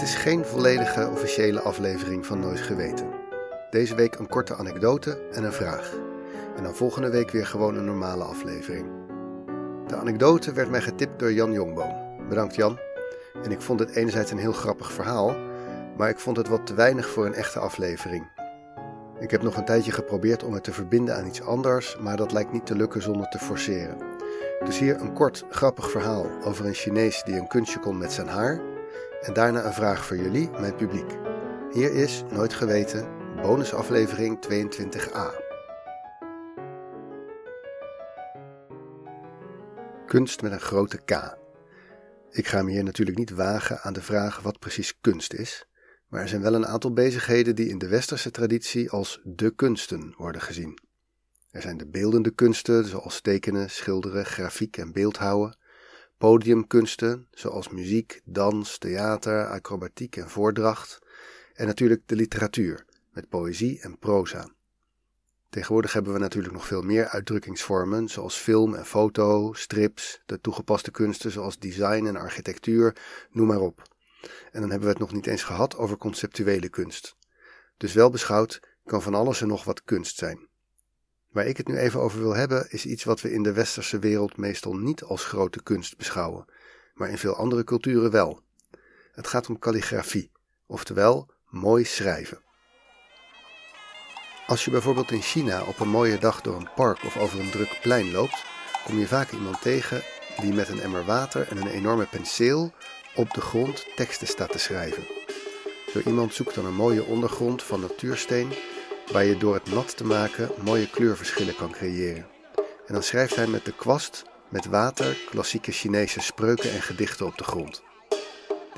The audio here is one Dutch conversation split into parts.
Dit is geen volledige officiële aflevering van Nooit Geweten. Deze week een korte anekdote en een vraag. En dan volgende week weer gewoon een normale aflevering. De anekdote werd mij getipt door Jan Jongboom. Bedankt Jan. En ik vond het enerzijds een heel grappig verhaal, maar ik vond het wat te weinig voor een echte aflevering. Ik heb nog een tijdje geprobeerd om het te verbinden aan iets anders, maar dat lijkt niet te lukken zonder te forceren. Dus hier een kort, grappig verhaal over een Chinees die een kunstje kon met zijn haar. En daarna een vraag voor jullie, mijn publiek. Hier is, nooit geweten, bonusaflevering 22a. Kunst met een grote K. Ik ga me hier natuurlijk niet wagen aan de vraag wat precies kunst is, maar er zijn wel een aantal bezigheden die in de westerse traditie als de kunsten worden gezien. Er zijn de beeldende kunsten, zoals tekenen, schilderen, grafiek en beeldhouwen, podiumkunsten, zoals muziek, dans, theater, acrobatiek en voordracht, en natuurlijk de literatuur, met poëzie en proza. Tegenwoordig hebben we natuurlijk nog veel meer uitdrukkingsvormen, zoals film en foto, strips, de toegepaste kunsten zoals design en architectuur, noem maar op. En dan hebben we het nog niet eens gehad over conceptuele kunst. Dus wel beschouwd kan van alles en nog wat kunst zijn. Waar ik het nu even over wil hebben, is iets wat we in de westerse wereld meestal niet als grote kunst beschouwen, maar in veel andere culturen wel. Het gaat om kalligrafie, oftewel mooi schrijven. Als je bijvoorbeeld in China op een mooie dag door een park of over een druk plein loopt, kom je vaak iemand tegen die met een emmer water en een enorme penseel op de grond teksten staat te schrijven. Zo iemand zoekt dan een mooie ondergrond van natuursteen waar je door het nat te maken mooie kleurverschillen kan creëren. En dan schrijft hij met de kwast, met water, klassieke Chinese spreuken en gedichten op de grond.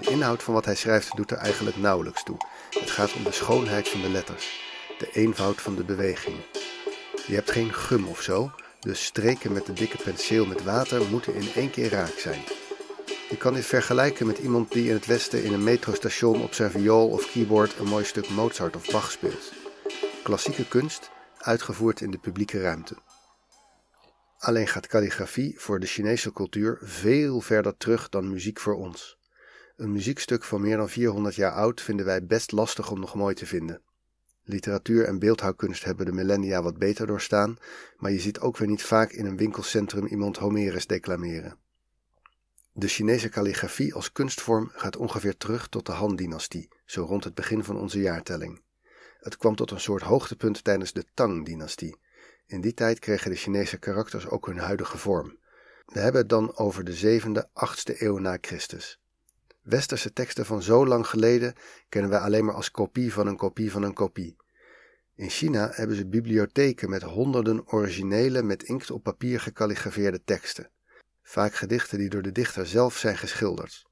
De inhoud van wat hij schrijft doet er eigenlijk nauwelijks toe. Het gaat om de schoonheid van de letters, de eenvoud van de beweging. Je hebt geen gum of zo, dus streken met de dikke penseel met water moeten in één keer raak zijn. Je kan dit vergelijken met iemand die in het Westen in een metrostation op zijn viool of keyboard een mooi stuk Mozart of Bach speelt. Klassieke kunst, uitgevoerd in de publieke ruimte. Alleen gaat kalligrafie voor de Chinese cultuur veel verder terug dan muziek voor ons. Een muziekstuk van meer dan 400 jaar oud vinden wij best lastig om nog mooi te vinden. Literatuur en beeldhouwkunst hebben de millennia wat beter doorstaan, maar je ziet ook weer niet vaak in een winkelcentrum iemand Homerus declameren. De Chinese kalligrafie als kunstvorm gaat ongeveer terug tot de Han-dynastie, zo rond het begin van onze jaartelling. Het kwam tot een soort hoogtepunt tijdens de Tang-dynastie. In die tijd kregen de Chinese karakters ook hun huidige vorm. We hebben het dan over de 7e, 8e eeuw na Christus. Westerse teksten van zo lang geleden kennen wij alleen maar als kopie van een kopie van een kopie. In China hebben ze bibliotheken met honderden originele met inkt op papier gekalligrafeerde teksten vaak gedichten die door de dichter zelf zijn geschilderd.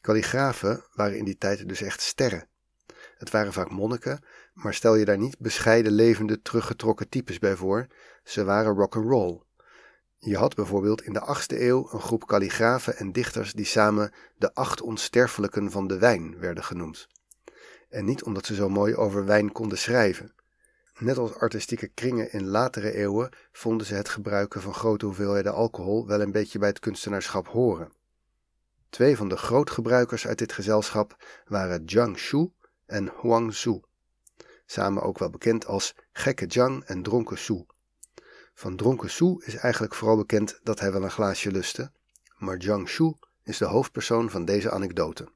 Kalligrafen waren in die tijd dus echt sterren. Het waren vaak monniken, maar stel je daar niet bescheiden levende teruggetrokken types bij voor, ze waren rock'n'roll. Je had bijvoorbeeld in de 8e eeuw een groep kalligrafen en dichters die samen de acht onsterfelijken van de wijn werden genoemd. En niet omdat ze zo mooi over wijn konden schrijven. Net als artistieke kringen in latere eeuwen vonden ze het gebruiken van grote hoeveelheden alcohol wel een beetje bij het kunstenaarschap horen. Twee van de grootgebruikers uit dit gezelschap waren Zhang Shu en Huang Zhu, samen ook wel bekend als Gekke Zhang en Dronken Su. Van Dronken Su is eigenlijk vooral bekend dat hij wel een glaasje lustte, maar Zhang Shu is de hoofdpersoon van deze anekdote.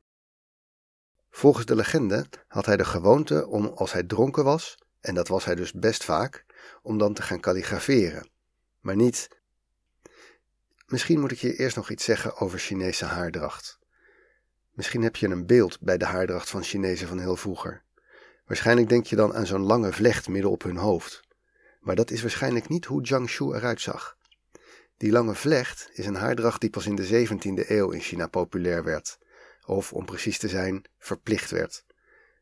Volgens de legende had hij de gewoonte om, als hij dronken was, en dat was hij dus best vaak, om dan te gaan kalligraferen. Maar niet. Misschien moet ik je eerst nog iets zeggen over Chinese haardracht. Misschien heb je een beeld bij de haardracht van Chinezen van heel vroeger. Waarschijnlijk denk je dan aan zo'n lange vlecht midden op hun hoofd. Maar dat is waarschijnlijk niet hoe Jiangsu eruit zag. Die lange vlecht is een haardracht die pas in de 17e eeuw in China populair werd, of om precies te zijn, verplicht werd.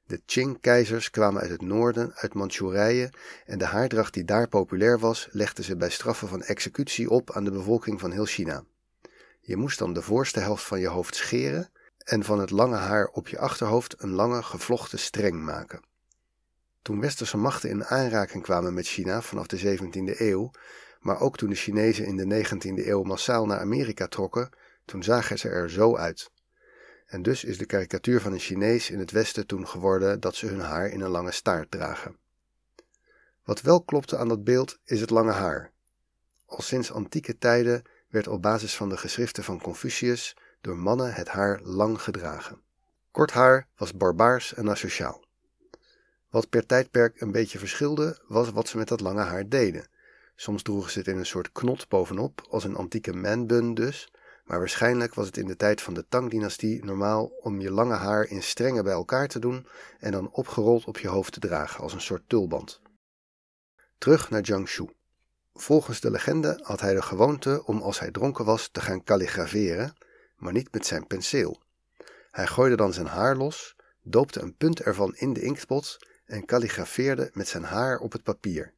De Qing-keizers kwamen uit het noorden, uit Manchurije, en de haardracht die daar populair was, legden ze bij straffen van executie op aan de bevolking van heel China. Je moest dan de voorste helft van je hoofd scheren en van het lange haar op je achterhoofd een lange gevlochten streng maken. Toen westerse machten in aanraking kwamen met China vanaf de 17e eeuw, maar ook toen de Chinezen in de 19e eeuw massaal naar Amerika trokken, toen zagen ze er zo uit. En dus is de karikatuur van een Chinees in het Westen toen geworden dat ze hun haar in een lange staart dragen. Wat wel klopte aan dat beeld is het lange haar. Al sinds antieke tijden werd op basis van de geschriften van Confucius door mannen het haar lang gedragen. Kort haar was barbaars en asociaal. Wat per tijdperk een beetje verschilde, was wat ze met dat lange haar deden. Soms droegen ze het in een soort knot bovenop, als een antieke manbun dus, maar waarschijnlijk was het in de tijd van de Tang-dynastie normaal om je lange haar in strengen bij elkaar te doen en dan opgerold op je hoofd te dragen als een soort tulband. Terug naar Jiangsu. Volgens de legende had hij de gewoonte om als hij dronken was te gaan kalligraferen, maar niet met zijn penseel. Hij gooide dan zijn haar los, doopte een punt ervan in de inktpot en kalligrafeerde met zijn haar op het papier.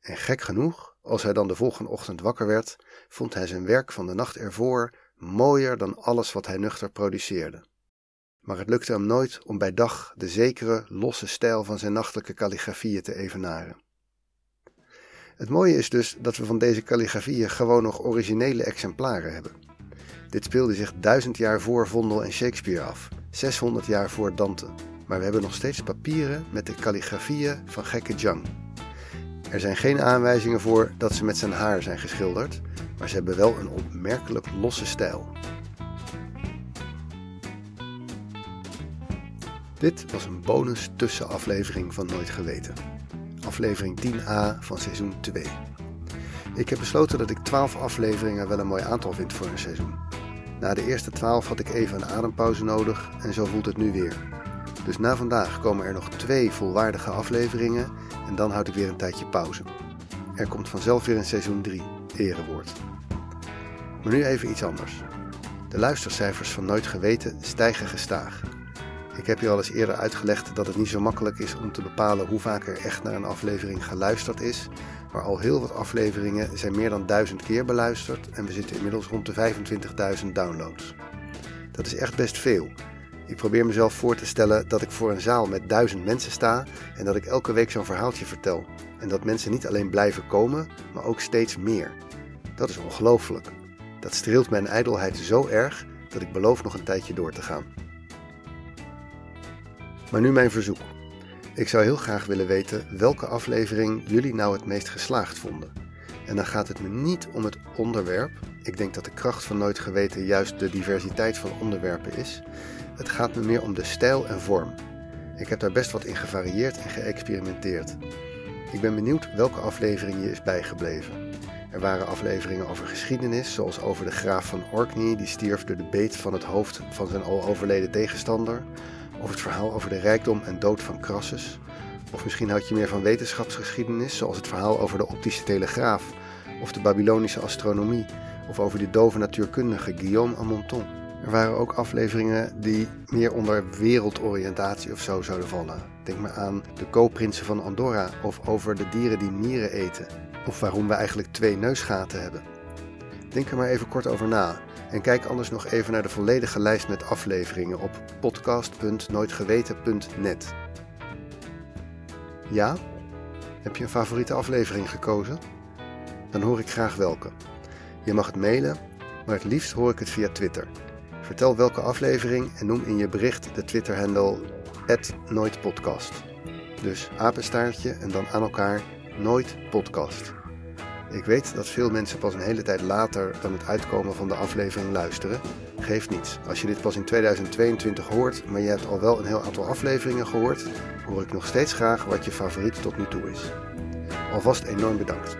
En gek genoeg, als hij dan de volgende ochtend wakker werd, vond hij zijn werk van de nacht ervoor mooier dan alles wat hij nuchter produceerde. Maar het lukte hem nooit om bij dag de zekere, losse stijl van zijn nachtelijke kalligrafieën te evenaren. Het mooie is dus dat we van deze kalligrafieën gewoon nog originele exemplaren hebben. Dit speelde zich duizend jaar voor Vondel en Shakespeare af, 600 jaar voor Dante. Maar we hebben nog steeds papieren met de kalligrafieën van gekke Jiang. Er zijn geen aanwijzingen voor dat ze met zijn haar zijn geschilderd, maar ze hebben wel een opmerkelijk losse stijl. Dit was een bonus tussenaflevering van Nooit Geweten. Aflevering 10a van seizoen 2. Ik heb besloten dat ik 12 afleveringen wel een mooi aantal vind voor een seizoen. Na de eerste 12 had ik even een adempauze nodig en zo voelt het nu weer. Dus na vandaag komen er nog twee volwaardige afleveringen en dan houd ik weer een tijdje pauze. Er komt vanzelf weer een seizoen 3, erewoord. Maar nu even iets anders. De luistercijfers van Nooit Geweten stijgen gestaag. Ik heb je al eens eerder uitgelegd dat het niet zo makkelijk is om te bepalen hoe vaak er echt naar een aflevering geluisterd is, maar al heel wat afleveringen zijn meer dan duizend keer beluisterd en we zitten inmiddels rond de 25.000 downloads. Dat is echt best veel. Ik probeer mezelf voor te stellen dat ik voor een zaal met duizend mensen sta en dat ik elke week zo'n verhaaltje vertel. En dat mensen niet alleen blijven komen, maar ook steeds meer. Dat is ongelooflijk. Dat streelt mijn ijdelheid zo erg dat ik beloof nog een tijdje door te gaan. Maar nu mijn verzoek. Ik zou heel graag willen weten welke aflevering jullie nou het meest geslaagd vonden. En dan gaat het me niet om het onderwerp. Ik denk dat de kracht van Nooit Geweten juist de diversiteit van onderwerpen is. Het gaat me meer om de stijl en vorm. Ik heb daar best wat in gevarieerd en geëxperimenteerd. Ik ben benieuwd welke aflevering je is bijgebleven. Er waren afleveringen over geschiedenis, zoals over de graaf van Orkney die stierf door de beet van het hoofd van zijn al overleden tegenstander, of het verhaal over de rijkdom en dood van Crassus, of misschien houd je meer van wetenschapsgeschiedenis, zoals het verhaal over de optische telegraaf, of de Babylonische astronomie, of over de dove natuurkundige Guillaume Amonton. Er waren ook afleveringen die meer onder wereldoriëntatie of zo zouden vallen. Denk maar aan de kooprinsen van Andorra of over de dieren die mieren eten. Of waarom we eigenlijk twee neusgaten hebben. Denk er maar even kort over na. En kijk anders nog even naar de volledige lijst met afleveringen op podcast.nooitgeweten.net. Ja? Heb je een favoriete aflevering gekozen? Dan hoor ik graag welke. Je mag het mailen, maar het liefst hoor ik het via Twitter. Vertel welke aflevering en noem in je bericht de Twitter-handle nooitpodcast. Dus apenstaartje en dan aan elkaar nooit podcast. Ik weet dat veel mensen pas een hele tijd later dan het uitkomen van de aflevering luisteren. Geeft niets. Als je dit pas in 2022 hoort, maar je hebt al wel een heel aantal afleveringen gehoord, hoor ik nog steeds graag wat je favoriet tot nu toe is. Alvast enorm bedankt.